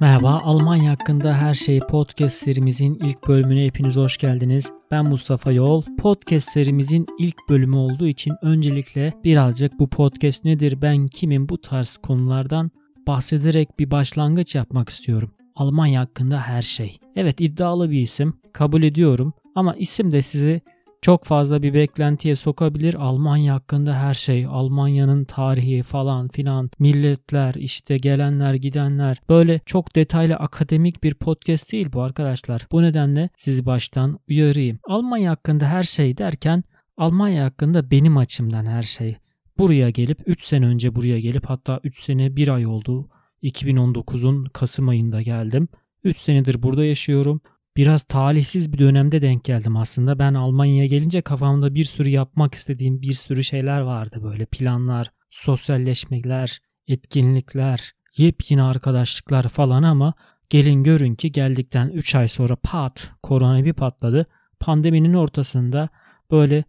Merhaba, Almanya hakkında her şey podcast serimizin ilk bölümüne hepiniz hoş geldiniz. Ben Mustafa Yol. Podcast serimizin ilk bölümü olduğu için öncelikle birazcık bu podcast nedir, ben kimim bu tarz konulardan bahsederek bir başlangıç yapmak istiyorum. Almanya hakkında her şey. Evet iddialı bir isim, kabul ediyorum ama isim de sizi çok fazla bir beklentiye sokabilir. Almanya hakkında her şey, Almanya'nın tarihi falan filan, milletler, işte gelenler, gidenler. Böyle çok detaylı akademik bir podcast değil bu arkadaşlar. Bu nedenle sizi baştan uyarayım. Almanya hakkında her şey derken Almanya hakkında benim açımdan her şey. Buraya gelip 3 sene önce buraya gelip hatta 3 sene 1 ay oldu. 2019'un Kasım ayında geldim. 3 senedir burada yaşıyorum biraz talihsiz bir dönemde denk geldim aslında. Ben Almanya'ya gelince kafamda bir sürü yapmak istediğim bir sürü şeyler vardı böyle planlar, sosyalleşmeler, etkinlikler, yepyeni arkadaşlıklar falan ama gelin görün ki geldikten 3 ay sonra pat korona bir patladı. Pandeminin ortasında böyle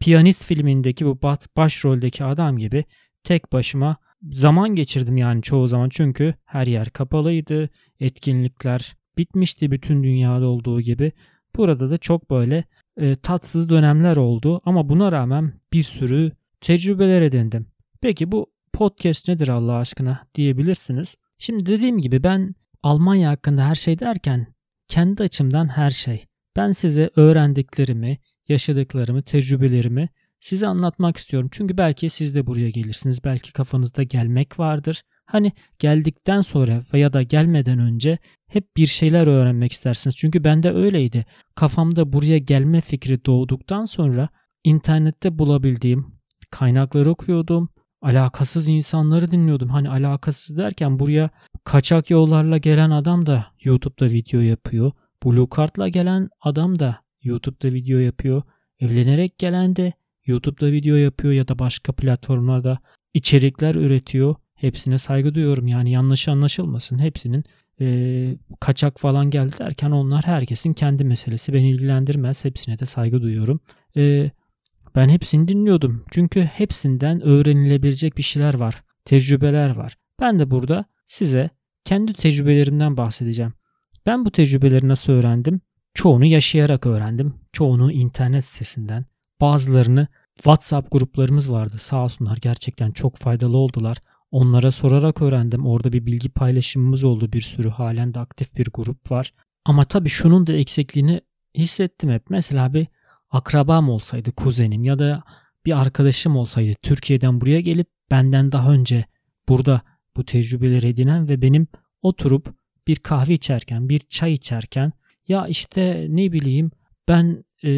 piyanist filmindeki bu başroldeki adam gibi tek başıma zaman geçirdim yani çoğu zaman çünkü her yer kapalıydı. Etkinlikler bitmişti bütün dünyada olduğu gibi. Burada da çok böyle e, tatsız dönemler oldu ama buna rağmen bir sürü tecrübeler edindim. Peki bu podcast nedir Allah aşkına diyebilirsiniz. Şimdi dediğim gibi ben Almanya hakkında her şey derken kendi açımdan her şey. Ben size öğrendiklerimi, yaşadıklarımı, tecrübelerimi size anlatmak istiyorum. Çünkü belki siz de buraya gelirsiniz. Belki kafanızda gelmek vardır. Hani geldikten sonra veya da gelmeden önce hep bir şeyler öğrenmek istersiniz. Çünkü bende öyleydi. Kafamda buraya gelme fikri doğduktan sonra internette bulabildiğim kaynakları okuyordum. Alakasız insanları dinliyordum. Hani alakasız derken buraya kaçak yollarla gelen adam da YouTube'da video yapıyor. Blue Card'la gelen adam da YouTube'da video yapıyor. Evlenerek gelen de YouTube'da video yapıyor ya da başka platformlarda içerikler üretiyor. Hepsine saygı duyuyorum. Yani yanlış anlaşılmasın. Hepsinin e, kaçak falan geldi derken onlar herkesin kendi meselesi. Beni ilgilendirmez. Hepsine de saygı duyuyorum. E, ben hepsini dinliyordum. Çünkü hepsinden öğrenilebilecek bir şeyler var. Tecrübeler var. Ben de burada size kendi tecrübelerimden bahsedeceğim. Ben bu tecrübeleri nasıl öğrendim? Çoğunu yaşayarak öğrendim. Çoğunu internet sitesinden. Bazılarını WhatsApp gruplarımız vardı. Sağ olsunlar gerçekten çok faydalı oldular. Onlara sorarak öğrendim. Orada bir bilgi paylaşımımız oldu bir sürü. Halen de aktif bir grup var. Ama tabii şunun da eksikliğini hissettim hep. Mesela bir akrabam olsaydı, kuzenim ya da bir arkadaşım olsaydı Türkiye'den buraya gelip benden daha önce burada bu tecrübeleri edinen ve benim oturup bir kahve içerken, bir çay içerken ya işte ne bileyim ben e,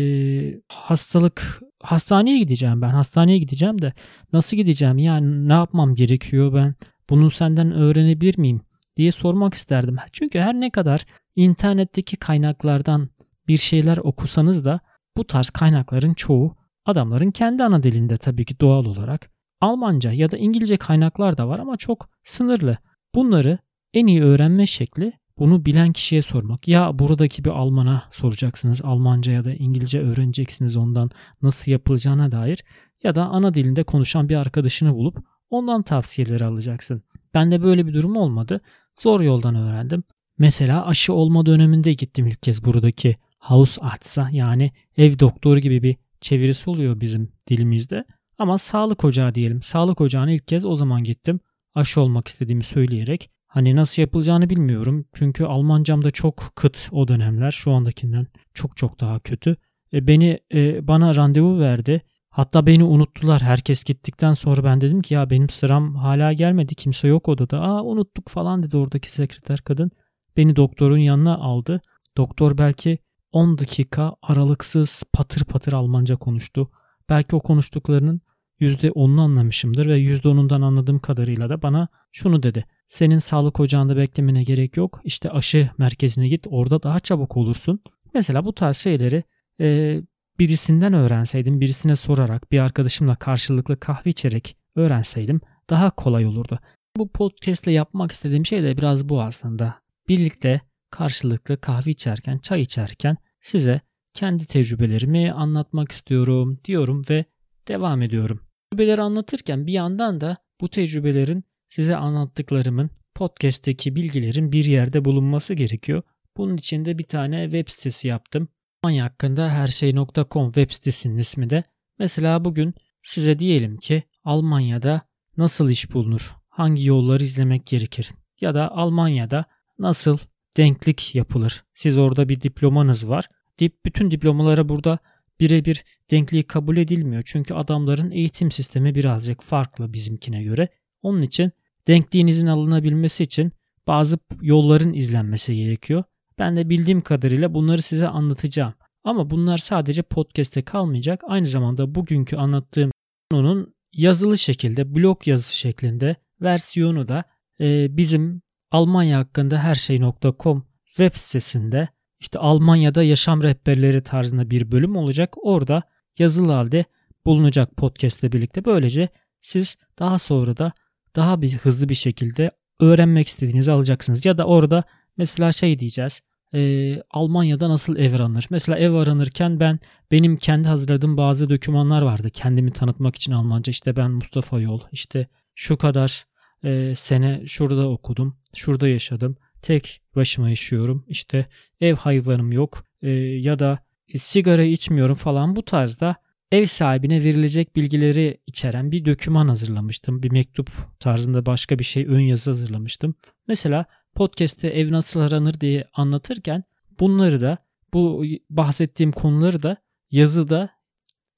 hastalık hastaneye gideceğim ben hastaneye gideceğim de nasıl gideceğim yani ne yapmam gerekiyor ben bunu senden öğrenebilir miyim diye sormak isterdim. Çünkü her ne kadar internetteki kaynaklardan bir şeyler okusanız da bu tarz kaynakların çoğu adamların kendi ana dilinde tabii ki doğal olarak. Almanca ya da İngilizce kaynaklar da var ama çok sınırlı. Bunları en iyi öğrenme şekli bunu bilen kişiye sormak. Ya buradaki bir Alman'a soracaksınız. Almanca ya da İngilizce öğreneceksiniz ondan nasıl yapılacağına dair. Ya da ana dilinde konuşan bir arkadaşını bulup ondan tavsiyeleri alacaksın. Bende böyle bir durum olmadı. Zor yoldan öğrendim. Mesela aşı olma döneminde gittim ilk kez buradaki Hausartsa yani ev doktoru gibi bir çevirisi oluyor bizim dilimizde. Ama sağlık ocağı diyelim. Sağlık ocağına ilk kez o zaman gittim. Aşı olmak istediğimi söyleyerek Hani nasıl yapılacağını bilmiyorum. Çünkü Almancam da çok kıt o dönemler. Şu andakinden çok çok daha kötü. E, beni e, bana randevu verdi. Hatta beni unuttular. Herkes gittikten sonra ben dedim ki ya benim sıram hala gelmedi. Kimse yok odada. Aa unuttuk falan dedi oradaki sekreter kadın. Beni doktorun yanına aldı. Doktor belki 10 dakika aralıksız patır patır Almanca konuştu. Belki o konuştuklarının %10'unu anlamışımdır ve %10'undan anladığım kadarıyla da bana şunu dedi. Senin sağlık ocağında beklemene gerek yok. İşte aşı merkezine git orada daha çabuk olursun. Mesela bu tarz şeyleri e, birisinden öğrenseydim, birisine sorarak, bir arkadaşımla karşılıklı kahve içerek öğrenseydim daha kolay olurdu. Bu podcast ile yapmak istediğim şey de biraz bu aslında. Birlikte karşılıklı kahve içerken, çay içerken size kendi tecrübelerimi anlatmak istiyorum diyorum ve devam ediyorum. Tecrübeleri anlatırken bir yandan da bu tecrübelerin size anlattıklarımın podcast'teki bilgilerin bir yerde bulunması gerekiyor. Bunun için de bir tane web sitesi yaptım. Almanya hakkında her şey.com web sitesinin ismi de. Mesela bugün size diyelim ki Almanya'da nasıl iş bulunur? Hangi yolları izlemek gerekir? Ya da Almanya'da nasıl denklik yapılır? Siz orada bir diplomanız var. Dip, bütün diplomalara burada birebir denkliği kabul edilmiyor. Çünkü adamların eğitim sistemi birazcık farklı bizimkine göre. Onun için denkliğinizin alınabilmesi için bazı yolların izlenmesi gerekiyor. Ben de bildiğim kadarıyla bunları size anlatacağım. Ama bunlar sadece podcast'te kalmayacak. Aynı zamanda bugünkü anlattığım konunun yazılı şekilde, blog yazısı şeklinde versiyonu da e, bizim Almanya hakkında her şey.com web sitesinde işte Almanya'da yaşam rehberleri tarzında bir bölüm olacak. Orada yazılı halde bulunacak podcast ile birlikte. Böylece siz daha sonra da daha bir hızlı bir şekilde öğrenmek istediğinizi alacaksınız. Ya da orada mesela şey diyeceğiz. E, Almanya'da nasıl ev aranır? Mesela ev aranırken ben benim kendi hazırladığım bazı dokümanlar vardı. Kendimi tanıtmak için Almanca. İşte ben Mustafa Yol. İşte şu kadar e, sene şurada okudum. Şurada yaşadım. Tek başıma yaşıyorum. İşte ev hayvanım yok. E, ya da e, sigara içmiyorum falan bu tarzda ev sahibine verilecek bilgileri içeren bir doküman hazırlamıştım. Bir mektup tarzında başka bir şey ön yazı hazırlamıştım. Mesela podcast'te ev nasıl aranır diye anlatırken bunları da bu bahsettiğim konuları da yazıda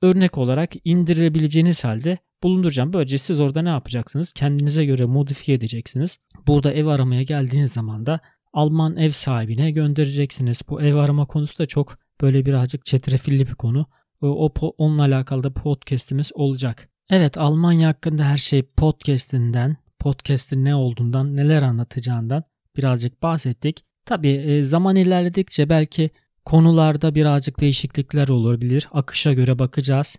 örnek olarak indirebileceğiniz halde bulunduracağım. Böylece siz orada ne yapacaksınız? Kendinize göre modifiye edeceksiniz. Burada ev aramaya geldiğiniz zaman da Alman ev sahibine göndereceksiniz. Bu ev arama konusu da çok böyle birazcık çetrefilli bir konu. O, onunla alakalı da podcast'imiz olacak. Evet Almanya hakkında her şey podcast'inden, podcast'in ne olduğundan, neler anlatacağından birazcık bahsettik. Tabii e, zaman ilerledikçe belki konularda birazcık değişiklikler olabilir. Akışa göre bakacağız.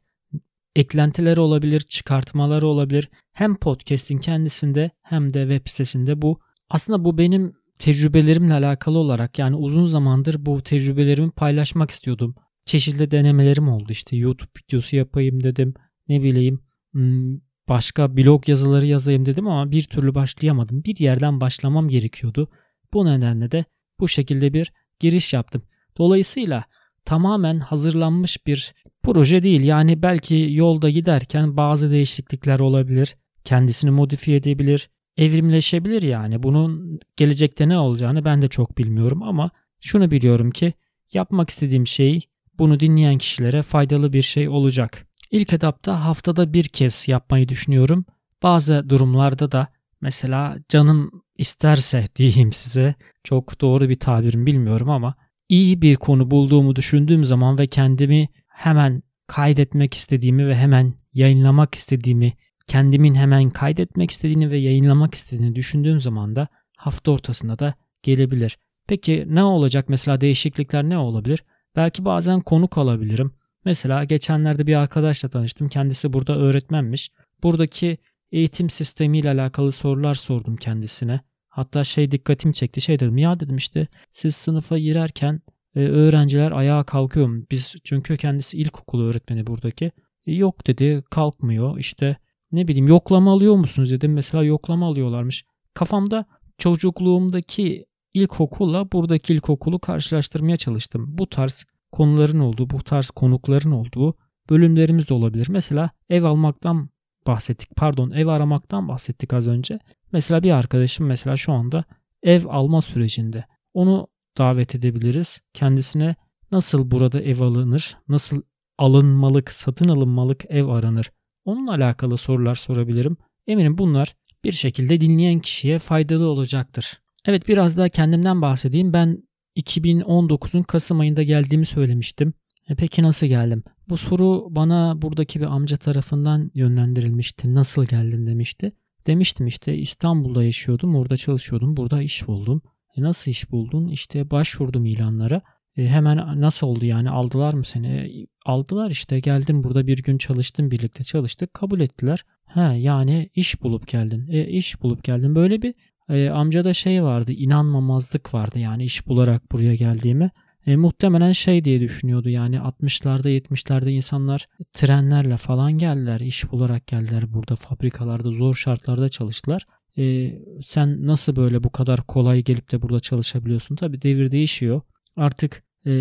Eklentiler olabilir, çıkartmalar olabilir. Hem podcast'in kendisinde hem de web sitesinde bu. Aslında bu benim tecrübelerimle alakalı olarak yani uzun zamandır bu tecrübelerimi paylaşmak istiyordum. Çeşitli denemelerim oldu işte YouTube videosu yapayım dedim. Ne bileyim hmm, başka blog yazıları yazayım dedim ama bir türlü başlayamadım. Bir yerden başlamam gerekiyordu. Bu nedenle de bu şekilde bir giriş yaptım. Dolayısıyla tamamen hazırlanmış bir proje değil. Yani belki yolda giderken bazı değişiklikler olabilir. Kendisini modifiye edebilir. Evrimleşebilir yani. Bunun gelecekte ne olacağını ben de çok bilmiyorum ama şunu biliyorum ki yapmak istediğim şey bunu dinleyen kişilere faydalı bir şey olacak. İlk etapta haftada bir kez yapmayı düşünüyorum. Bazı durumlarda da mesela canım isterse diyeyim size çok doğru bir tabirim bilmiyorum ama iyi bir konu bulduğumu düşündüğüm zaman ve kendimi hemen kaydetmek istediğimi ve hemen yayınlamak istediğimi, kendimin hemen kaydetmek istediğini ve yayınlamak istediğini düşündüğüm zaman da hafta ortasında da gelebilir. Peki ne olacak mesela değişiklikler ne olabilir? Belki bazen konuk alabilirim. Mesela geçenlerde bir arkadaşla tanıştım. Kendisi burada öğretmenmiş. Buradaki eğitim sistemiyle alakalı sorular sordum kendisine. Hatta şey dikkatimi çekti. Şey dedim ya dedim işte siz sınıfa girerken e, öğrenciler ayağa kalkıyor mu? Biz çünkü kendisi ilkokul öğretmeni buradaki. E, yok dedi kalkmıyor. İşte ne bileyim yoklama alıyor musunuz dedim. Mesela yoklama alıyorlarmış. Kafamda çocukluğumdaki ilkokulla buradaki ilkokulu karşılaştırmaya çalıştım. Bu tarz konuların olduğu, bu tarz konukların olduğu bölümlerimiz de olabilir. Mesela ev almaktan bahsettik. Pardon, ev aramaktan bahsettik az önce. Mesela bir arkadaşım mesela şu anda ev alma sürecinde. Onu davet edebiliriz. Kendisine nasıl burada ev alınır, nasıl alınmalık, satın alınmalık ev aranır. Onunla alakalı sorular sorabilirim. Eminim bunlar bir şekilde dinleyen kişiye faydalı olacaktır. Evet biraz daha kendimden bahsedeyim. Ben 2019'un Kasım ayında geldiğimi söylemiştim. E peki nasıl geldim? Bu soru bana buradaki bir amca tarafından yönlendirilmişti. Nasıl geldin demişti. Demiştim işte İstanbul'da yaşıyordum, orada çalışıyordum, burada iş buldum. E nasıl iş buldun? İşte başvurdum ilanlara. E hemen nasıl oldu yani aldılar mı seni? E, aldılar işte geldim burada bir gün çalıştım birlikte çalıştık kabul ettiler. He yani iş bulup geldin. E iş bulup geldin. Böyle bir e, amcada şey vardı inanmamazlık vardı yani iş bularak buraya geldiğime. E, muhtemelen şey diye düşünüyordu yani 60'larda 70'lerde insanlar trenlerle falan geldiler iş bularak geldiler burada fabrikalarda zor şartlarda çalıştılar. e, sen nasıl böyle bu kadar kolay gelip de burada çalışabiliyorsun? Tabii devir değişiyor. Artık e,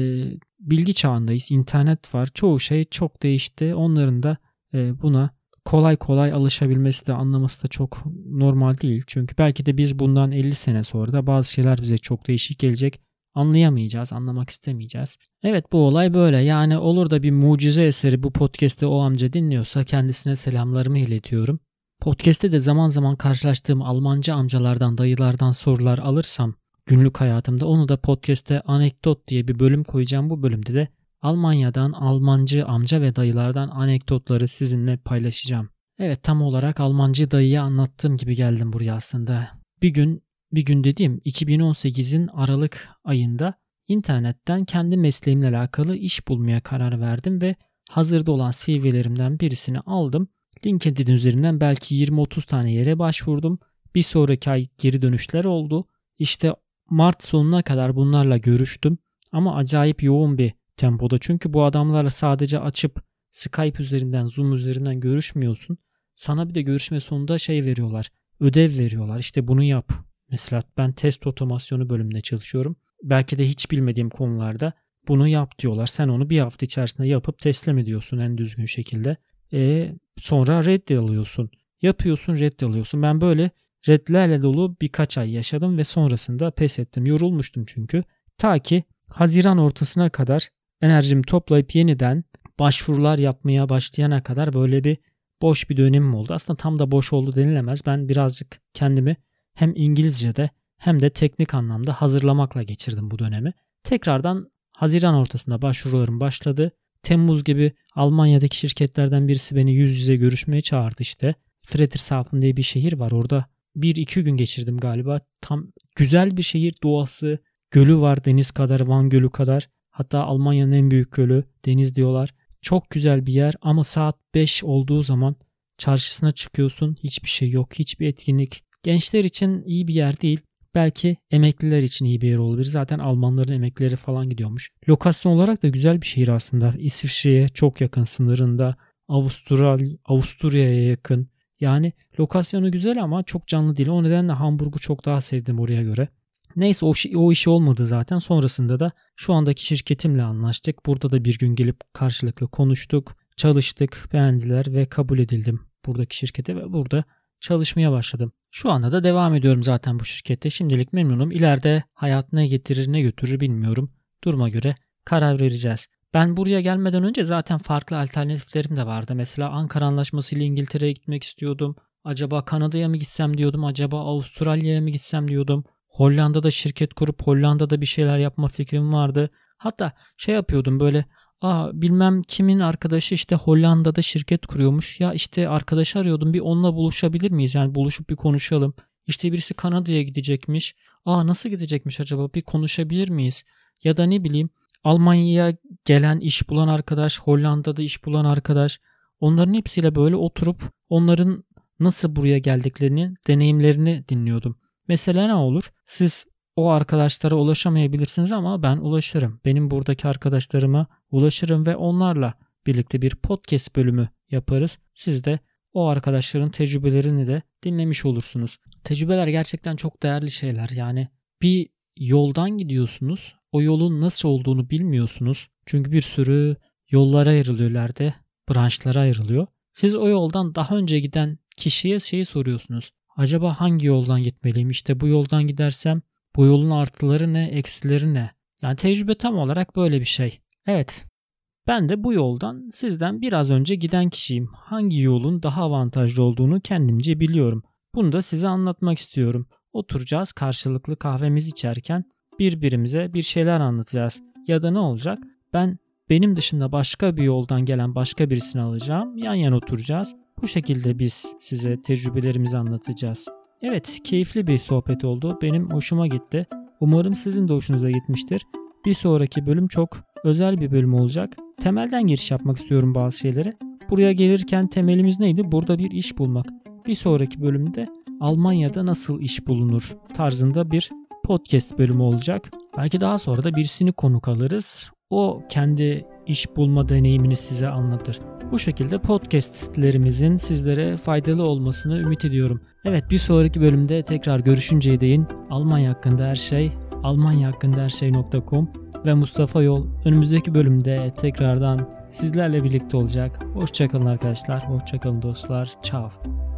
bilgi çağındayız. İnternet var. Çoğu şey çok değişti. Onların da e, buna kolay kolay alışabilmesi de anlaması da çok normal değil. Çünkü belki de biz bundan 50 sene sonra da bazı şeyler bize çok değişik gelecek. Anlayamayacağız, anlamak istemeyeceğiz. Evet bu olay böyle. Yani olur da bir mucize eseri bu podcast'te o amca dinliyorsa kendisine selamlarımı iletiyorum. Podcast'te de zaman zaman karşılaştığım Almanca amcalardan, dayılardan sorular alırsam günlük hayatımda onu da podcast'te anekdot diye bir bölüm koyacağım. Bu bölümde de Almanya'dan Almancı amca ve dayılardan anekdotları sizinle paylaşacağım. Evet tam olarak Almancı dayıya anlattığım gibi geldim buraya aslında. Bir gün, bir gün dediğim 2018'in Aralık ayında internetten kendi mesleğimle alakalı iş bulmaya karar verdim ve hazırda olan CV'lerimden birisini aldım. LinkedIn üzerinden belki 20-30 tane yere başvurdum. Bir sonraki ay geri dönüşler oldu. İşte Mart sonuna kadar bunlarla görüştüm. Ama acayip yoğun bir tempoda. Çünkü bu adamlarla sadece açıp Skype üzerinden, Zoom üzerinden görüşmüyorsun. Sana bir de görüşme sonunda şey veriyorlar. Ödev veriyorlar. İşte bunu yap. Mesela ben test otomasyonu bölümünde çalışıyorum. Belki de hiç bilmediğim konularda bunu yap diyorlar. Sen onu bir hafta içerisinde yapıp teslim ediyorsun en düzgün şekilde. E, sonra alıyorsun. Yapıyorsun alıyorsun. Ben böyle redlerle dolu birkaç ay yaşadım ve sonrasında pes ettim. Yorulmuştum çünkü. Ta ki Haziran ortasına kadar enerjimi toplayıp yeniden başvurular yapmaya başlayana kadar böyle bir boş bir dönemim oldu. Aslında tam da boş oldu denilemez. Ben birazcık kendimi hem İngilizce'de hem de teknik anlamda hazırlamakla geçirdim bu dönemi. Tekrardan Haziran ortasında başvurularım başladı. Temmuz gibi Almanya'daki şirketlerden birisi beni yüz yüze görüşmeye çağırdı işte. Friedrichshafen diye bir şehir var. Orada bir iki gün geçirdim galiba. Tam güzel bir şehir doğası. Gölü var deniz kadar, Van Gölü kadar. Hatta Almanya'nın en büyük gölü deniz diyorlar. Çok güzel bir yer ama saat 5 olduğu zaman çarşısına çıkıyorsun. Hiçbir şey yok. Hiçbir etkinlik. Gençler için iyi bir yer değil. Belki emekliler için iyi bir yer olabilir. Zaten Almanların emeklileri falan gidiyormuş. Lokasyon olarak da güzel bir şehir aslında. İsviçre'ye çok yakın sınırında. Avustral, Avusturya'ya yakın. Yani lokasyonu güzel ama çok canlı değil. O nedenle Hamburg'u çok daha sevdim oraya göre. Neyse o, o işi olmadı zaten. Sonrasında da şu andaki şirketimle anlaştık. Burada da bir gün gelip karşılıklı konuştuk, çalıştık, beğendiler ve kabul edildim buradaki şirkete ve burada çalışmaya başladım. Şu anda da devam ediyorum zaten bu şirkette. Şimdilik memnunum. İleride hayat ne getirir ne götürür bilmiyorum. Duruma göre karar vereceğiz. Ben buraya gelmeden önce zaten farklı alternatiflerim de vardı. Mesela Ankara Anlaşması ile İngiltere'ye gitmek istiyordum. Acaba Kanada'ya mı gitsem diyordum. Acaba Avustralya'ya mı gitsem diyordum. Hollanda'da şirket kurup Hollanda'da bir şeyler yapma fikrim vardı. Hatta şey yapıyordum böyle Aa bilmem kimin arkadaşı işte Hollanda'da şirket kuruyormuş. Ya işte arkadaş arıyordum bir onunla buluşabilir miyiz? Yani buluşup bir konuşalım. İşte birisi Kanada'ya gidecekmiş. Aa nasıl gidecekmiş acaba? Bir konuşabilir miyiz? Ya da ne bileyim Almanya'ya gelen iş bulan arkadaş, Hollanda'da iş bulan arkadaş. Onların hepsiyle böyle oturup onların nasıl buraya geldiklerini, deneyimlerini dinliyordum. Mesela ne olur? Siz o arkadaşlara ulaşamayabilirsiniz ama ben ulaşırım. Benim buradaki arkadaşlarıma ulaşırım ve onlarla birlikte bir podcast bölümü yaparız. Siz de o arkadaşların tecrübelerini de dinlemiş olursunuz. Tecrübeler gerçekten çok değerli şeyler. Yani bir yoldan gidiyorsunuz. O yolun nasıl olduğunu bilmiyorsunuz. Çünkü bir sürü yollara ayrılıyor ileride. Branşlara ayrılıyor. Siz o yoldan daha önce giden kişiye şeyi soruyorsunuz. Acaba hangi yoldan gitmeliyim? İşte bu yoldan gidersem bu yolun artıları ne, eksileri ne? Yani tecrübe tam olarak böyle bir şey. Evet. Ben de bu yoldan sizden biraz önce giden kişiyim. Hangi yolun daha avantajlı olduğunu kendimce biliyorum. Bunu da size anlatmak istiyorum. Oturacağız karşılıklı kahvemizi içerken birbirimize bir şeyler anlatacağız. Ya da ne olacak? Ben benim dışında başka bir yoldan gelen başka birisini alacağım. Yan yana oturacağız. Bu şekilde biz size tecrübelerimizi anlatacağız. Evet, keyifli bir sohbet oldu. Benim hoşuma gitti. Umarım sizin de hoşunuza gitmiştir. Bir sonraki bölüm çok özel bir bölüm olacak. Temelden giriş yapmak istiyorum bazı şeylere. Buraya gelirken temelimiz neydi? Burada bir iş bulmak. Bir sonraki bölümde Almanya'da nasıl iş bulunur tarzında bir podcast bölümü olacak. Belki daha sonra da birisini konuk alırız. O kendi iş bulma deneyimini size anlatır. Bu şekilde podcastlerimizin sizlere faydalı olmasını ümit ediyorum. Evet bir sonraki bölümde tekrar görüşünceye değin Almanya hakkında her şey Almanya hakkında her şey.com ve Mustafa Yol önümüzdeki bölümde tekrardan sizlerle birlikte olacak. Hoşçakalın arkadaşlar, hoşçakalın dostlar, ciao.